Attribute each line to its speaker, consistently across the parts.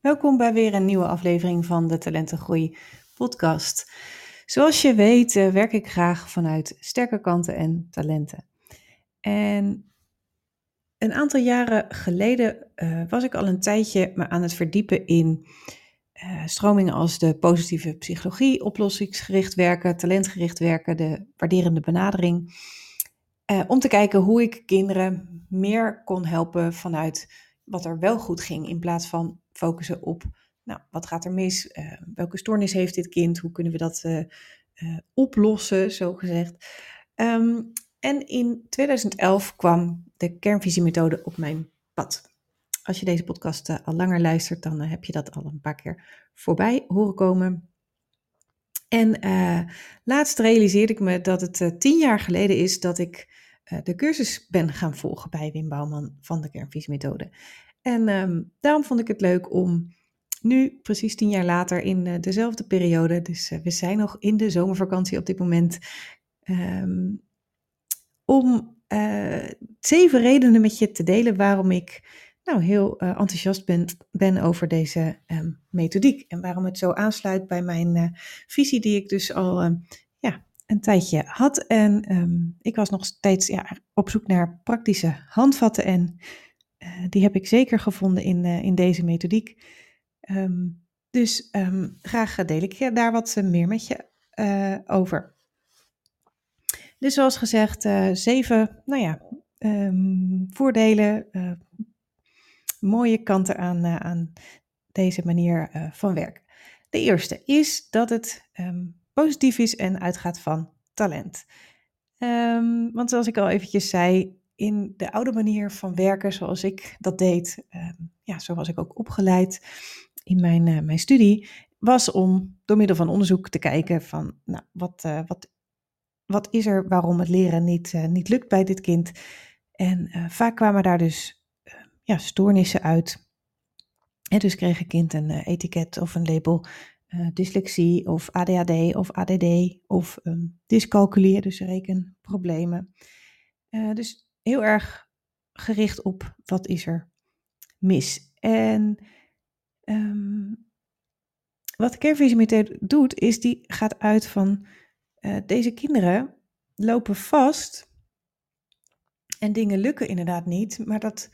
Speaker 1: Welkom bij weer een nieuwe aflevering van de Talentengroei podcast. Zoals je weet uh, werk ik graag vanuit sterke kanten en talenten. En een aantal jaren geleden uh, was ik al een tijdje me aan het verdiepen in uh, stromingen als de positieve psychologie, oplossingsgericht werken, talentgericht werken, de waarderende benadering. Om te kijken hoe ik kinderen meer kon helpen vanuit wat er wel goed ging, in plaats van focussen op, nou, wat gaat er mis? Uh, welke stoornis heeft dit kind? Hoe kunnen we dat uh, uh, oplossen, zo gezegd? Um, en in 2011 kwam de kernvisiemethode op mijn pad. Als je deze podcast al langer luistert, dan heb je dat al een paar keer voorbij horen komen. En laatst realiseerde ik me dat het tien jaar geleden is dat ik de cursus ben gaan volgen bij Wim Bouwman van de kernvisiemethode. En um, daarom vond ik het leuk om nu, precies tien jaar later, in uh, dezelfde periode, dus uh, we zijn nog in de zomervakantie op dit moment, um, om zeven redenen met je te delen waarom ik nou, heel enthousiast ben, ben over deze um, methodiek. En waarom het zo aansluit bij mijn visie die ik dus al een tijdje had. En ik was nog steeds ja, op zoek naar praktische handvatten en uh, die heb ik zeker gevonden in, uh, in deze methodiek. Um, dus um, graag deel ik daar wat meer met je over. Dus zoals gezegd, zeven nou ja, voordelen, mooie kanten aan, aan deze manier van werken. De eerste is dat het positief is en uitgaat van talent. want zoals ik al eventjes zei, in de oude manier van werken zoals ik dat deed, uh, ja, zo was ik ook opgeleid in mijn, uh, mijn studie, was om door middel van onderzoek te kijken van, nou, wat, uh, wat, wat is er waarom het leren niet, eh, niet lukt bij dit kind? En vaak kwamen daar dus ja, stoornissen uit. En dus kreeg een kind een etiket of een label dyslexie of ADHD of ADD of um, dyscalculie, dus rekenproblemen. Uh, dus heel erg gericht op wat is er mis. En um, wat de kernvisiemethode doet, is die gaat uit van uh, deze kinderen lopen vast en dingen lukken inderdaad niet, maar dat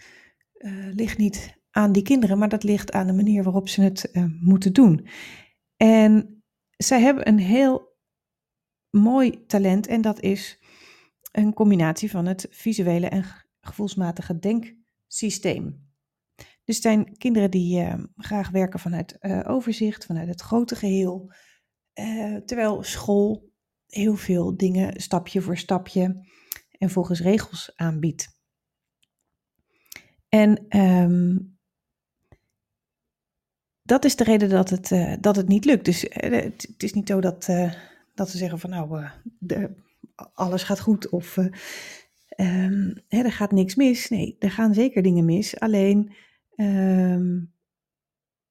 Speaker 1: ligt niet aan die kinderen, maar dat ligt aan de manier waarop ze het moeten doen. En zij hebben een heel mooi talent en dat is een combinatie van het visuele en gevoelsmatige denksysteem. Dus zijn kinderen die uh, graag werken vanuit uh, overzicht, vanuit het grote geheel. Uh, terwijl school heel veel dingen stapje voor stapje en volgens regels aanbiedt. En um, dat is de reden dat het, dat het niet lukt. Dus het, het, is niet zo dat, dat ze zeggen van nou, de, alles gaat goed of uh, um, hè, er gaat niks mis. Nee, er gaan zeker dingen mis. Alleen um,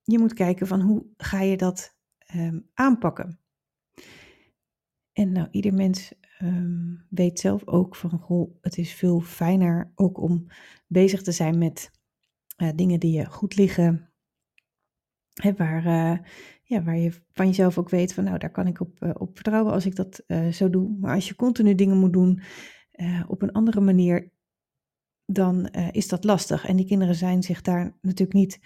Speaker 1: je moet kijken van hoe ga je dat um, aanpakken. En nou, ieder mens weet zelf ook van, goh, het is veel fijner ook om bezig te zijn met uh, dingen die je goed liggen. Waar, uh, ja, waar je van jezelf ook weet van nou, daar kan ik op, uh, op vertrouwen als ik dat uh, zo doe. Maar als je continu dingen moet doen op een andere manier, dan is dat lastig. En die kinderen zijn zich daar natuurlijk niet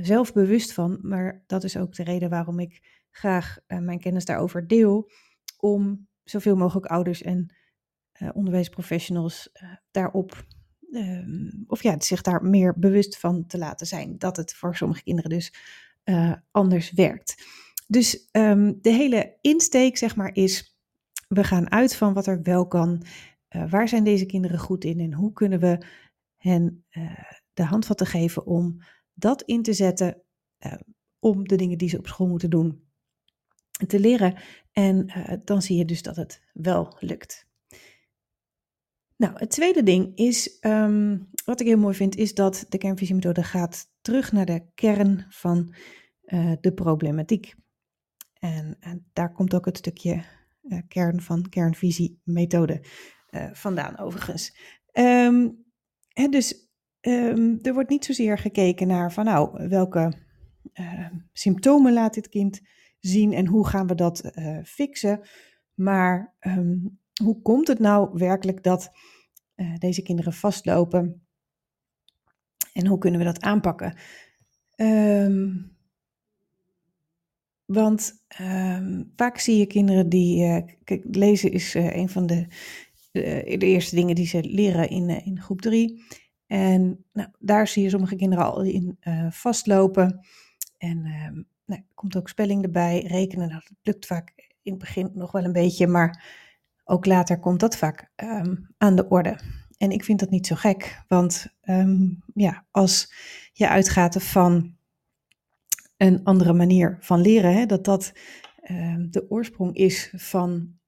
Speaker 1: zelf bewust van. Maar dat is ook de reden waarom ik graag mijn kennis daarover deel. Om zoveel mogelijk ouders en onderwijsprofessionals daarop ehm, of ja, zich daar meer bewust van te laten zijn. Dat het voor sommige kinderen dus uh, anders werkt. Dus um, de hele insteek, zeg maar, is: we gaan uit van wat er wel kan. Uh, waar zijn deze kinderen goed in en hoe kunnen we hen uh, de handvatten geven om dat in te zetten, om de dingen die ze op school moeten doen te leren. En dan zie je dus dat het wel lukt. Nou, het tweede ding is, um, wat ik heel mooi vind, is dat de kernvisiemethode gaat terug naar de kern van uh, de problematiek. En, en, daar komt ook het stukje uh, kern van kernvisiemethode uh, vandaan overigens. Ehm, hè, dus ehm, er wordt niet zozeer gekeken naar van nou, welke symptomen laat dit kind zien en hoe gaan we dat fixen. Maar um, hoe komt het nou werkelijk dat uh, deze kinderen vastlopen en hoe kunnen we dat aanpakken? Um, want um, vaak zie je kinderen die. Uh, kijk, lezen is uh, een van de, de, eerste dingen die ze leren in, in groep 3. En nou, daar zie je sommige kinderen al in vastlopen. En um, nou, er komt ook spelling erbij. Rekenen, nou, dat lukt vaak in het begin nog wel een beetje. Maar ook later komt dat vaak um, aan de orde. En ik vind dat niet zo gek. Want ja, als je uitgaat van een andere manier van leren. Hè? Dat dat uh, de oorsprong is van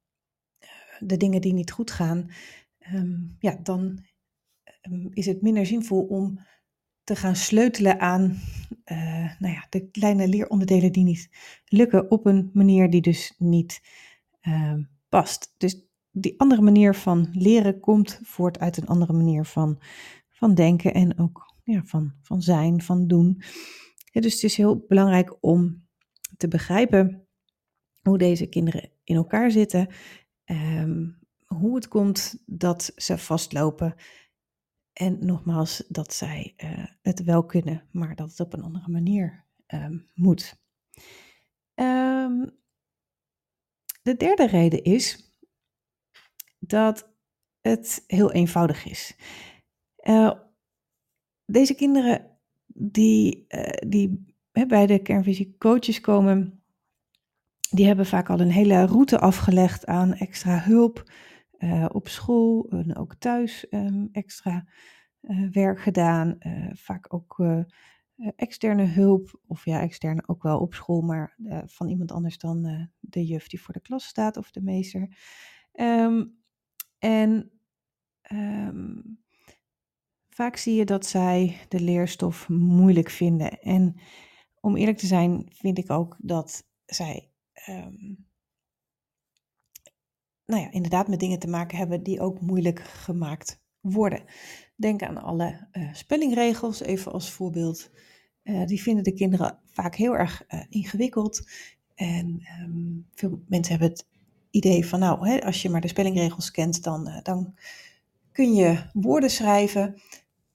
Speaker 1: eh, de dingen die niet goed gaan. Ja, dan is het minder zinvol om te gaan sleutelen aan uh, nou ja, de kleine leeronderdelen die niet lukken op een manier die dus niet past. Dus die andere manier van leren komt voort uit een andere manier van, van denken en ook ja, van, van zijn, van doen. Dus het is heel belangrijk om te begrijpen hoe deze kinderen in elkaar zitten, um, hoe het komt dat ze vastlopen. En nogmaals, dat zij uh, het wel kunnen, maar dat het op een andere manier um, moet. Um, de derde reden is dat het heel eenvoudig is. Uh, deze kinderen die, uh, die hè, bij de kernvisie coaches komen, die hebben vaak al een hele route afgelegd aan extra hulp uh, op school en ook thuis um, extra werk gedaan. vaak ook externe hulp, of ja, externe ook wel op school, maar van iemand anders dan de juf die voor de klas staat of de meester. Um, en um, Vaak zie je dat zij de leerstof moeilijk vinden. En om eerlijk te zijn, vind ik ook dat zij, um, nou ja, inderdaad met dingen te maken hebben die ook moeilijk gemaakt worden. Denk aan alle uh, spellingregels, even als voorbeeld. Uh, die vinden de kinderen vaak heel erg uh, ingewikkeld. En um, veel mensen hebben het idee van, nou, hè, als je maar de spellingregels kent, dan, dan kun je woorden schrijven.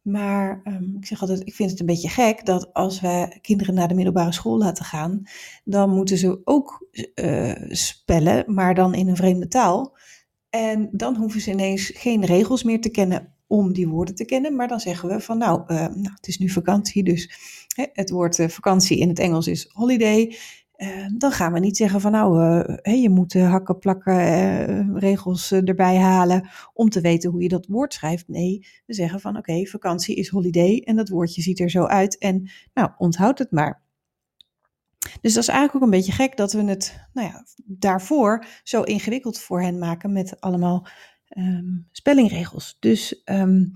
Speaker 1: Maar um, ik zeg altijd, ik vind het een beetje gek dat als we kinderen naar de middelbare school laten gaan, dan moeten ze ook uh, spellen, maar dan in een vreemde taal. En dan hoeven ze ineens geen regels meer te kennen om die woorden te kennen. Maar dan zeggen we van nou, uh, nou het is nu vakantie, dus hè, het woord vakantie in het Engels is holiday. Uh, dan gaan we niet zeggen van nou, hey, je moet uh, hakken, plakken, regels erbij halen om te weten hoe je dat woord schrijft. Nee, we zeggen van oké, vakantie is holiday en dat woordje ziet er zo uit en nou, onthoud het maar. Dus dat is eigenlijk ook een beetje gek dat we het nou ja, daarvoor zo ingewikkeld voor hen maken met allemaal um, spellingregels. Dus um,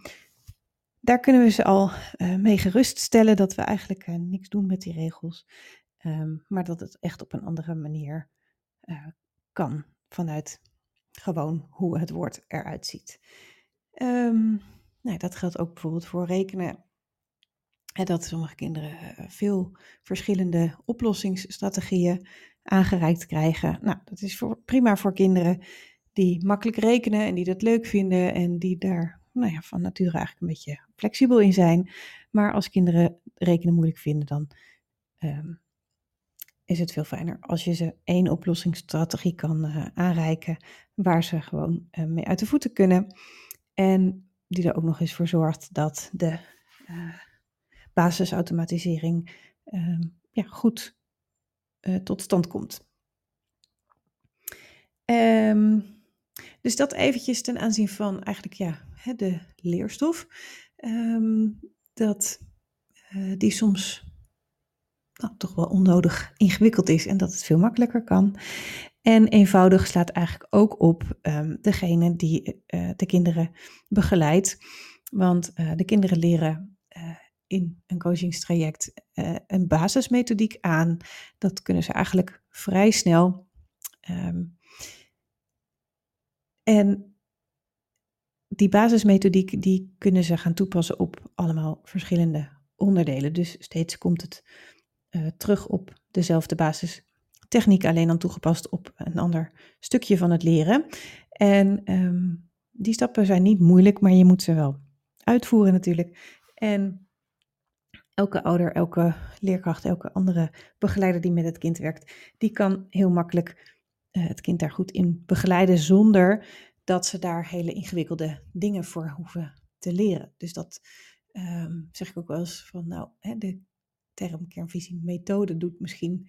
Speaker 1: daar kunnen we ze al mee geruststellen dat we eigenlijk niks doen met die regels. Um, maar dat het echt op een andere manier uh, kan. Vanuit gewoon hoe het woord eruit ziet. Um, nou, dat geldt ook bijvoorbeeld voor rekenen. En dat sommige kinderen uh, veel verschillende oplossingsstrategieën aangereikt krijgen. Nou, dat is voor, prima voor kinderen die makkelijk rekenen en die dat leuk vinden en die daar nou ja, van nature eigenlijk een beetje flexibel in zijn. Maar als kinderen rekenen moeilijk vinden, dan um, is het veel fijner als je ze één oplossingsstrategie kan uh, aanreiken waar ze gewoon uh, mee uit de voeten kunnen. En die er ook nog eens voor zorgt dat de uh, basisautomatisering ehm, ja, goed tot stand komt. Um, dus dat eventjes ten aanzien van eigenlijk ja, de leerstof. Um, dat die soms nou, toch wel onnodig ingewikkeld is en dat het veel makkelijker kan. En eenvoudig slaat eigenlijk ook op um, degene die uh, de kinderen begeleidt. Want uh, de kinderen leren uh, in een coachingstraject een basismethodiek aan. Dat kunnen ze eigenlijk vrij snel. Um, en die basismethodiek die kunnen ze gaan toepassen op allemaal verschillende onderdelen. Dus steeds komt het uh, terug op dezelfde basistechniek, alleen dan toegepast op een ander stukje van het leren. En um, die stappen zijn niet moeilijk, maar je moet ze wel uitvoeren natuurlijk. En elke ouder, elke leerkracht, elke andere begeleider die met het kind werkt, die kan heel makkelijk uh, het kind daar goed in begeleiden zonder dat ze daar hele ingewikkelde dingen voor hoeven te leren. Dus dat um, zeg ik ook wel eens van, nou, hè, de term kernvisie methode doet misschien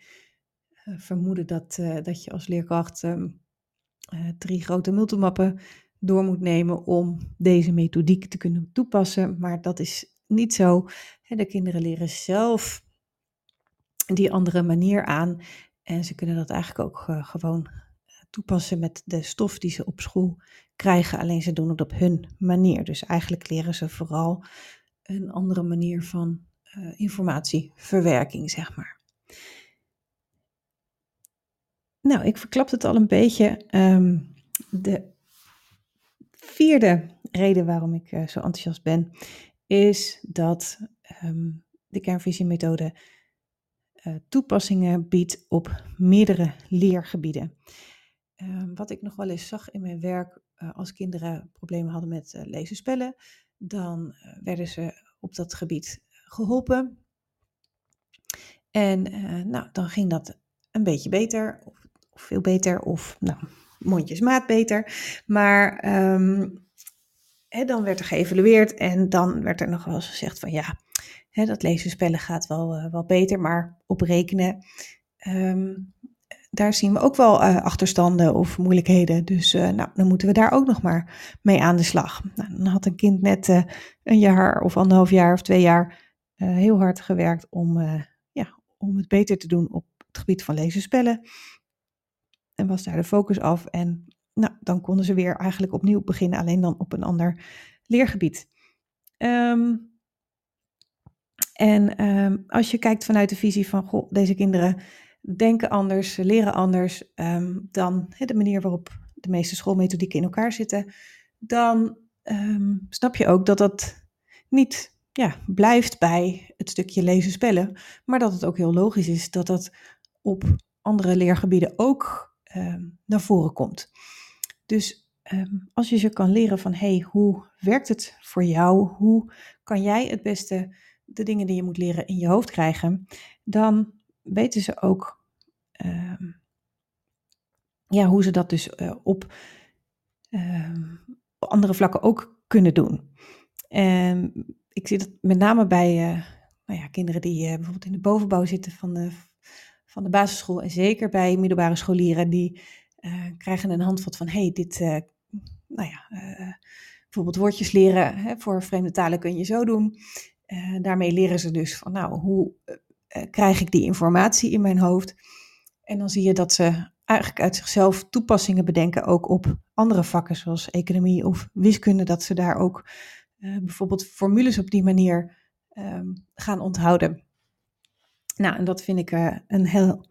Speaker 1: uh, vermoeden dat, uh, dat je als leerkracht um, uh, drie grote multimappen door moet nemen om deze methodiek te kunnen toepassen. Maar dat is niet zo. De kinderen leren zelf die andere manier aan. En ze kunnen dat eigenlijk ook gewoon toepassen met de stof die ze op school krijgen. Alleen ze doen het op hun manier. Dus eigenlijk leren ze vooral een andere manier van uh, informatieverwerking, zeg maar. Nou, ik verklap het al een beetje. Um, de vierde reden waarom ik uh, zo enthousiast ben, is dat um, de kernvisiemethode uh, toepassingen biedt op meerdere leergebieden. Uh, wat ik nog wel eens zag in mijn werk, als kinderen problemen hadden met lezen spellen, dan werden ze op dat gebied geholpen. En nou, dan ging dat een beetje beter, of, of veel beter, of nou, mondjesmaat beter. Maar um, dan werd er geëvalueerd en dan werd er nog wel eens gezegd van ja, dat lezen spellen gaat wel, uh, wel beter, maar op rekenen, um, daar zien we ook wel uh, achterstanden of moeilijkheden. Dus nou, dan moeten we daar ook nog maar mee aan de slag. Nou, dan had een kind net een jaar of anderhalf jaar of twee jaar heel hard gewerkt om, ja, om het beter te doen op het gebied van lezen spellen. En was daar de focus af en nou, dan konden ze weer eigenlijk opnieuw beginnen, alleen dan op een ander leergebied. Um, en um, als je kijkt vanuit de visie van, goh, deze kinderen denken anders, leren anders, um, dan de manier waarop de meeste schoolmethodieken in elkaar zitten, dan snap je ook dat dat niet ja, blijft bij het stukje lezen spellen, maar dat het ook heel logisch is dat dat op andere leergebieden ook naar voren komt. Dus um, als je ze kan leren van, hey, hoe werkt het voor jou? Hoe kan jij het beste de dingen die je moet leren in je hoofd krijgen? Dan weten ze ook um, ja, hoe ze dat dus uh, op um, andere vlakken ook kunnen doen. En ik zie dat met name bij uh, nou ja, kinderen die uh, bijvoorbeeld in de bovenbouw zitten van de, van de basisschool. En zeker bij middelbare scholieren die uh, krijgen een handvat van, hey, dit, nou ja, bijvoorbeeld woordjes leren hè, voor vreemde talen kun je zo doen. daarmee leren ze dus van, nou, hoe krijg ik die informatie in mijn hoofd? En dan zie je dat ze eigenlijk uit zichzelf toepassingen bedenken, ook op andere vakken, zoals economie of wiskunde, dat ze daar ook bijvoorbeeld formules op die manier um, gaan onthouden. Nou, en dat vind ik een heel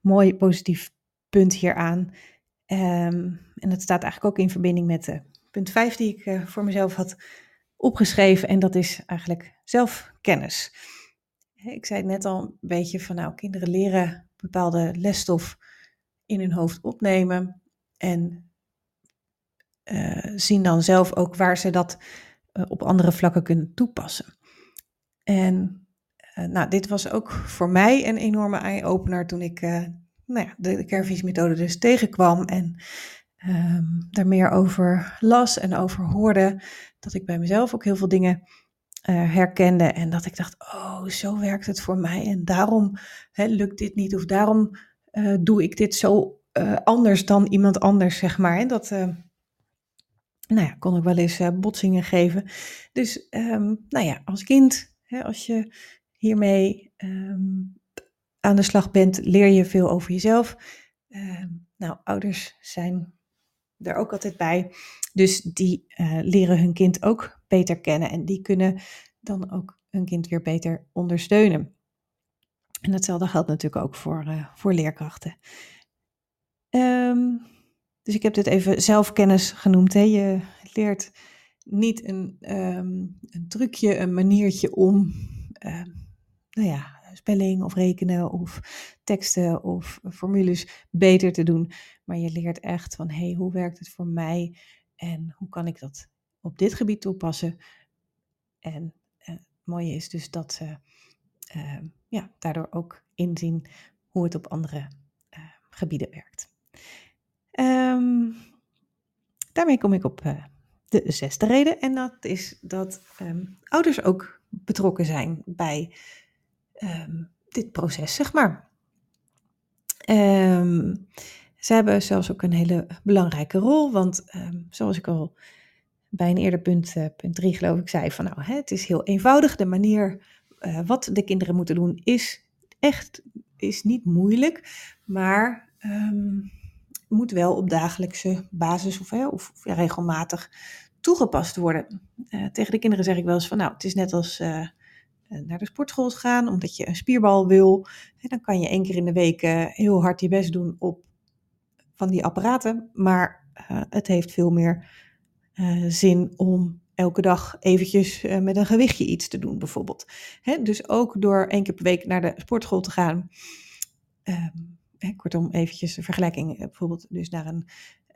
Speaker 1: mooi positief punt hieraan. Um, en dat staat eigenlijk ook in verbinding met uh, punt 5 die ik uh, voor mezelf had opgeschreven. En dat is eigenlijk zelfkennis. Ik zei het net al een beetje van nou, kinderen leren bepaalde lesstof in hun hoofd opnemen. En zien dan zelf ook waar ze dat op andere vlakken kunnen toepassen. En nou, dit was ook voor mij een enorme eye-opener toen ik nou ja, de, de methode dus tegenkwam en um, daar meer over las en over hoorde, dat ik bij mezelf ook heel veel dingen herkende en dat ik dacht, oh, zo werkt het voor mij en daarom hè, lukt dit niet of daarom doe ik dit zo anders dan iemand anders, zeg maar. En dat, nou ja, kon ik wel eens botsingen geven. Dus, um, nou ja, als kind, hè, als je hiermee um, aan de slag bent, leer je veel over jezelf. Uh, nou, ouders zijn er ook altijd bij. Dus die uh, leren hun kind ook beter kennen en die kunnen dan ook hun kind weer beter ondersteunen. En hetzelfde geldt natuurlijk ook voor, uh, voor leerkrachten. Um, dus ik heb dit even zelfkennis genoemd. Hè. Je leert niet een, ehm, een trucje, een maniertje om, ehm, nou ja, spelling of rekenen of teksten of formules beter te doen. Maar je leert echt van, hé, hey, hoe werkt het voor mij en hoe kan ik dat op dit gebied toepassen? En uh, het mooie is dus dat ze uh, ja, daardoor ook inzien hoe het op andere gebieden werkt. Um, daarmee kom ik op eh, de zesde reden. En dat is dat um, ouders ook betrokken zijn bij um, dit proces, zeg maar. Ze hebben zelfs ook een hele belangrijke rol, want zoals ik al bij een eerder punt, uh, punt drie geloof ik, zei van nou, hè, het is heel eenvoudig. De manier uh, wat de kinderen moeten doen is echt is niet moeilijk, maar moet wel op dagelijkse basis of, of regelmatig toegepast worden. Uh, tegen de kinderen zeg ik wel eens van nou, het is net als uh, naar de sportschool gaan, omdat je een spierbal wil. Dan kan je één keer in de week heel hard je best doen op van die apparaten, maar het heeft veel meer zin om elke dag eventjes met een gewichtje iets te doen, bijvoorbeeld. Hè, dus ook door één keer per week naar de sportschool te gaan. Ehm, kortom, eventjes een vergelijking, eh, bijvoorbeeld dus naar een,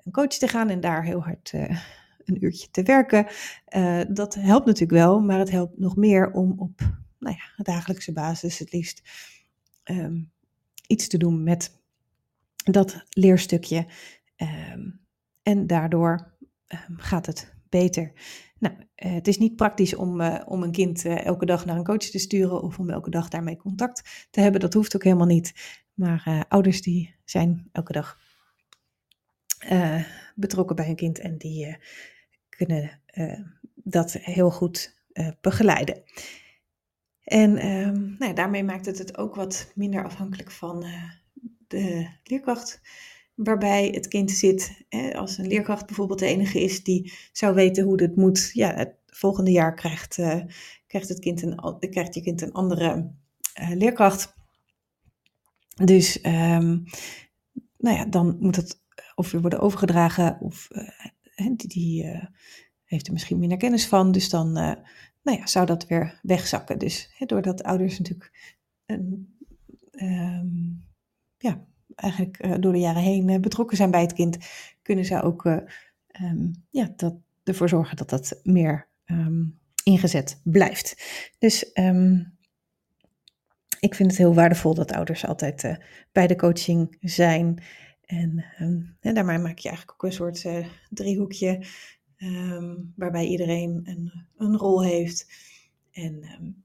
Speaker 1: een coach te gaan en daar heel hard uh, een uurtje te werken. Uh, dat helpt natuurlijk wel, maar het helpt nog meer om op nou ja, dagelijkse basis het liefst um, iets te doen met dat leerstukje. Um, en daardoor um, gaat het beter. Nou, het is niet praktisch om, om een kind elke dag naar een coach te sturen of om elke dag daarmee contact te hebben. Dat hoeft ook helemaal niet. Maar uh, ouders die zijn elke dag uh, betrokken bij hun kind en die uh, kunnen dat heel goed begeleiden. En um, nou ja, daarmee maakt het het ook wat minder afhankelijk van de leerkracht waarbij het kind zit. Hè, als een leerkracht bijvoorbeeld de enige is die zou weten hoe het moet. Ja, het volgende jaar krijgt, krijgt, het kind een, krijgt je kind een andere leerkracht. Dus um, nou ja, dan moet het of weer worden overgedragen of uh, die, die uh, heeft er misschien minder kennis van. Dus dan nou ja, zou dat weer wegzakken. Dus doordat ouders natuurlijk een, um, ja, eigenlijk door de jaren heen betrokken zijn bij het kind, kunnen ze ook um, ja, dat, ervoor zorgen dat dat meer ingezet blijft. Dus ik vind het heel waardevol dat ouders altijd uh, bij de coaching zijn. En, en, daarmee maak je eigenlijk ook een soort uh, driehoekje um, waarbij iedereen een, een, rol heeft. En, um,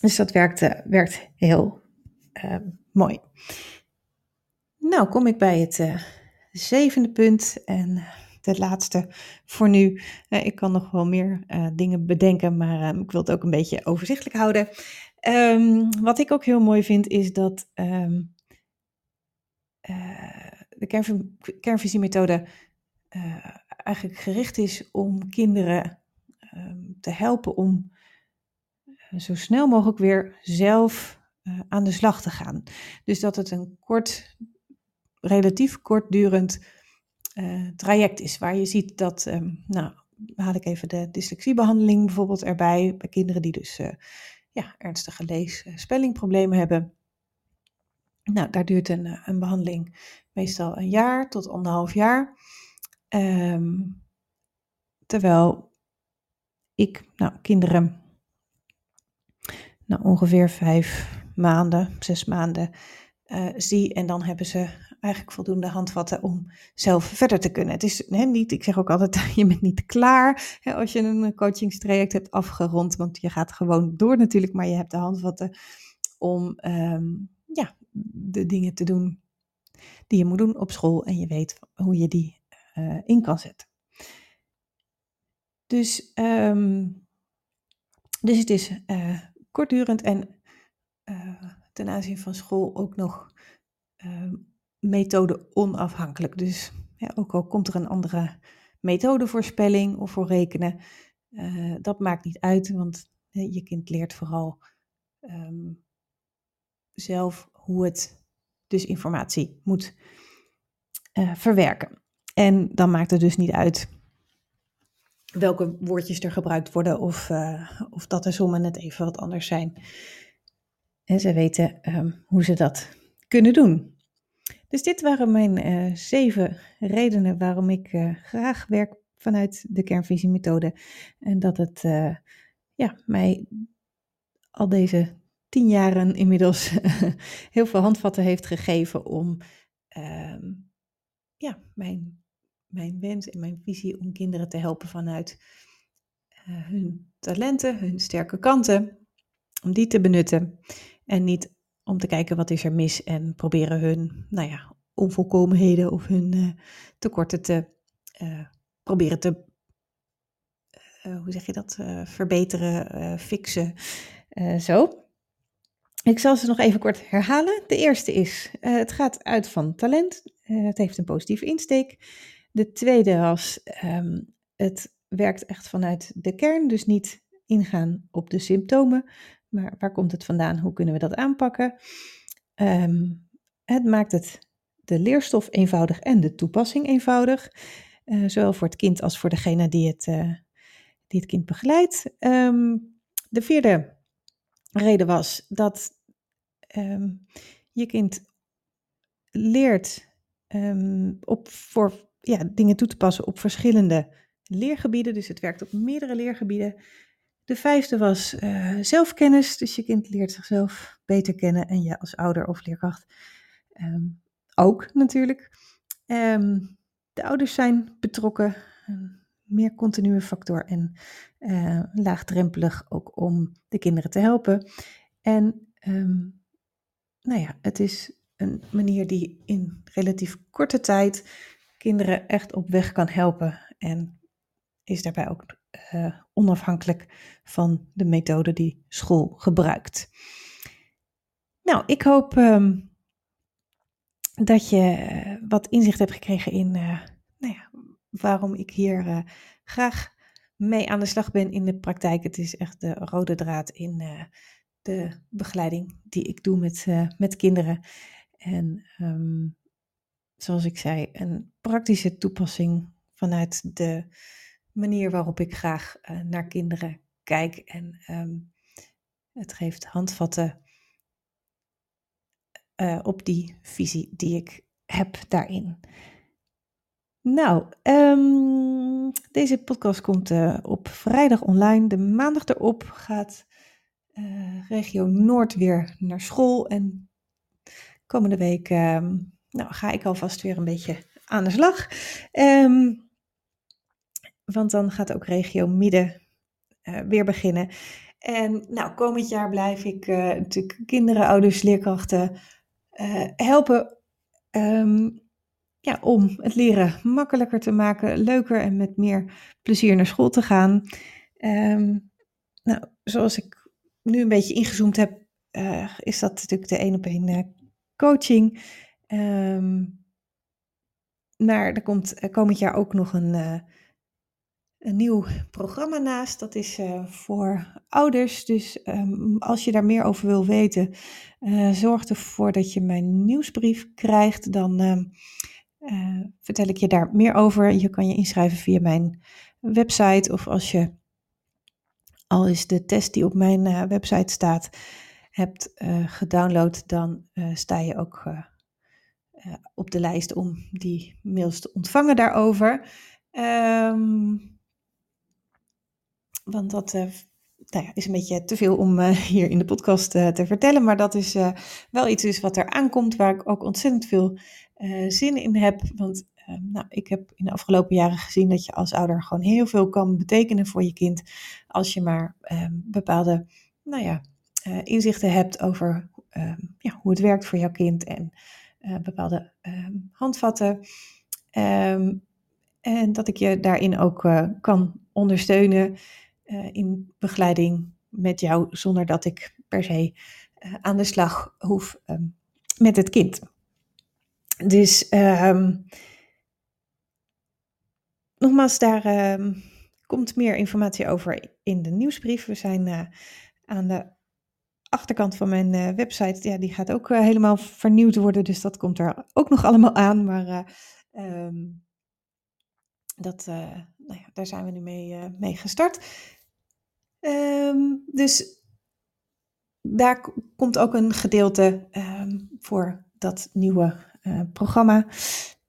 Speaker 1: dus dat werkt, werkt heel mooi. Nou, kom ik bij het zevende punt en het laatste voor nu. ik kan nog wel meer dingen bedenken, maar ik wil het ook een beetje overzichtelijk houden. Um, wat ik ook heel mooi vind is dat um, uh, de kernv kernvisiemethode uh, eigenlijk gericht is om kinderen um, te helpen om uh, zo snel mogelijk weer zelf aan de slag te gaan. Dus dat het een kort, relatief kortdurend traject is waar je ziet dat, nou haal ik even de dyslexiebehandeling bijvoorbeeld erbij bij kinderen die dus ja, ernstige lees-spellingproblemen eh, hebben. Nou, daar duurt een, eh, een behandeling meestal een jaar tot anderhalf jaar. Um, terwijl ik nou, kinderen nou, ongeveer vijf maanden, zes maanden uh, zie. En dan hebben ze eigenlijk voldoende handvatten om zelf verder te kunnen. Het is hè, niet, ik zeg ook altijd, je bent niet klaar hè, als je een coachingstraject hebt afgerond, want je gaat gewoon door natuurlijk, maar je hebt de handvatten om um, ja, de dingen te doen die je moet doen op school en je weet hoe je die uh, in kan zetten. Dus, um, dus het is uh, kortdurend en uh, ten aanzien van school ook nog uh, methode onafhankelijk. Dus ook al komt er een andere methode voor spelling of voor rekenen, uh, dat maakt niet uit, want je kind leert vooral um, zelf hoe het dus informatie moet uh, verwerken. En dan maakt het dus niet uit welke woordjes er gebruikt worden of, of dat de sommen net even wat anders zijn. En ze weten ehm, hoe ze dat kunnen doen. Dus dit waren mijn zeven redenen waarom ik graag werk vanuit de kernvisiemethode. En dat het ja, mij al deze tien jaren inmiddels heel veel handvatten heeft gegeven om ehm, ja, mijn, mijn wens en mijn visie om kinderen te helpen vanuit hun talenten, hun sterke kanten, om die te benutten en niet om te kijken wat is er mis en proberen hun, nou ja, onvolkomenheden of hun uh, tekorten te uh, proberen te, hoe zeg je dat, verbeteren, fixen, zo. Ik zal ze nog even kort herhalen. De eerste is, het gaat uit van talent. Het heeft een positieve insteek. De tweede was, um, het werkt echt vanuit de kern. Dus niet ingaan op de symptomen. Maar waar komt het vandaan? Hoe kunnen we dat aanpakken? Um, het maakt het de leerstof eenvoudig en de toepassing eenvoudig. Uh, zowel voor het kind als voor degene die het, het kind begeleidt. Um, de vierde reden was dat Ehm, je kind leert op, voor ja, dingen toe te passen op verschillende leergebieden. Dus het werkt op meerdere leergebieden. De vijfde was uh, zelfkennis. Dus je kind leert zichzelf beter kennen en je als ouder of leerkracht um, ook natuurlijk. de ouders zijn betrokken. Een meer continue factor en uh, laagdrempelig ook om de kinderen te helpen. En nou ja, het is een manier die in relatief korte tijd kinderen echt op weg kan helpen. En is daarbij ook uh, onafhankelijk van de methode die school gebruikt. Nou, ik hoop um, dat je uh, wat inzicht hebt gekregen in uh, nou ja, waarom ik hier graag mee aan de slag ben in de praktijk. Het is echt de rode draad in de begeleiding die ik doe met, met kinderen. En um, zoals ik zei, een praktische toepassing vanuit de manier waarop ik graag uh, naar kinderen kijk. En um, het geeft handvatten uh, op die visie die ik heb daarin. Nou, um, deze podcast komt op vrijdag online. De maandag erop gaat regio Noord weer naar school. En komende week uh, nou, ga ik alvast weer een beetje aan de slag. Want dan gaat ook regio Midden uh, weer beginnen. En nou, komend jaar blijf ik uh, natuurlijk kinderen, ouders, leerkrachten helpen um, ja, om het leren makkelijker te maken, leuker en met meer plezier naar school te gaan. Um, nou, zoals ik nu een beetje ingezoomd heb, is dat natuurlijk de uh, coaching. Um, maar er komt komend jaar ook nog een, een nieuw programma naast. Dat is voor ouders. Dus um, als je daar meer over wil weten, zorg ervoor dat je mijn nieuwsbrief krijgt. Dan uh, vertel ik je daar meer over. Je kan je inschrijven via mijn website of als je al is de test die op mijn uh, website staat, hebt uh, gedownload, dan uh, sta je ook op de lijst om die mails te ontvangen daarover. Um, want dat nou ja, is een beetje te veel om hier in de podcast te vertellen, maar dat is wel iets dus wat er aankomt, waar ik ook ontzettend veel zin in heb. Want Ehm, nou, ik heb in de afgelopen jaren gezien dat je als ouder gewoon heel veel kan betekenen voor je kind. Als je maar ehm, bepaalde nou ja, inzichten hebt over ehm, ja, hoe het werkt voor jouw kind en bepaalde handvatten. en dat ik je daarin ook kan ondersteunen in begeleiding met jou, zonder dat ik per se aan de slag hoef met het kind. Dus um, nogmaals, daar uh, komt meer informatie over in de nieuwsbrief. We zijn uh, aan de achterkant van mijn website, ja, die gaat ook helemaal vernieuwd worden. Dus dat komt er ook nog allemaal aan. Maar dat, nou ja, daar zijn we nu mee, mee gestart. Ehm, dus daar komt ook een gedeelte ehm, voor dat nieuwe programma.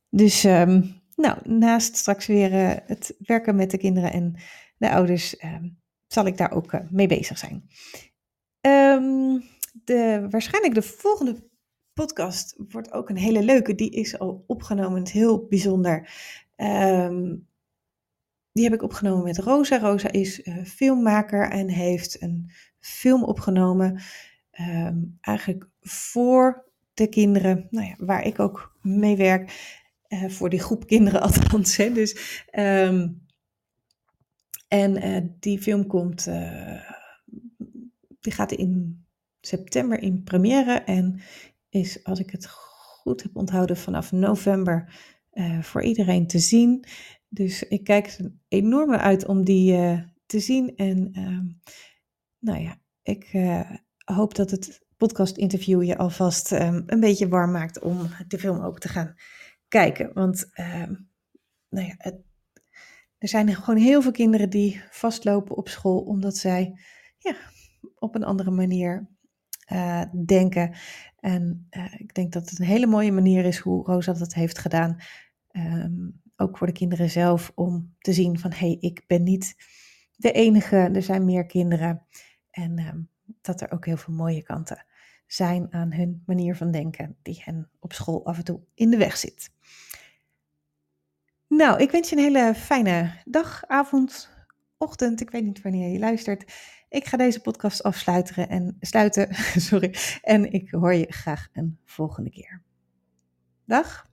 Speaker 1: Dus ehm, nou, naast straks weer het werken met de kinderen en de ouders, zal ik daar ook mee bezig zijn. de, waarschijnlijk de volgende podcast wordt ook een hele leuke. Die is al opgenomen. Het heel bijzonder. Ehm, die heb ik opgenomen met Rosa. Rosa is uh, filmmaker en heeft een film opgenomen. Ehm, eigenlijk voor de kinderen, nou ja, waar ik ook mee werk. Uh, voor die groep kinderen althans. Hè. Dus, um, en uh, die film komt, die gaat in september in première. En is, als ik het goed heb onthouden, vanaf november voor iedereen te zien. Dus ik kijk er enorm uit om die uh, te zien. En uh, nou ja, ik uh, hoop dat het podcast-interview je alvast um, een beetje warm maakt om de film ook te gaan kijken. Want ehm, nou ja, het, er zijn gewoon heel veel kinderen die vastlopen op school omdat zij ja, op een andere manier uh, denken. En ik denk dat het een hele mooie manier is hoe Rosa dat heeft gedaan. Ook voor de kinderen zelf om te zien van hé, hey, ik ben niet de enige, er zijn meer kinderen. En um, dat er ook heel veel mooie kanten zijn aan hun manier van denken, die hen op school af en toe in de weg zit. Nou, ik wens je een hele fijne dag, avond, ochtend. Ik weet niet wanneer je luistert. Ik ga deze podcast afsluiten en sluiten. Sorry. En ik hoor je graag een volgende keer. Dag.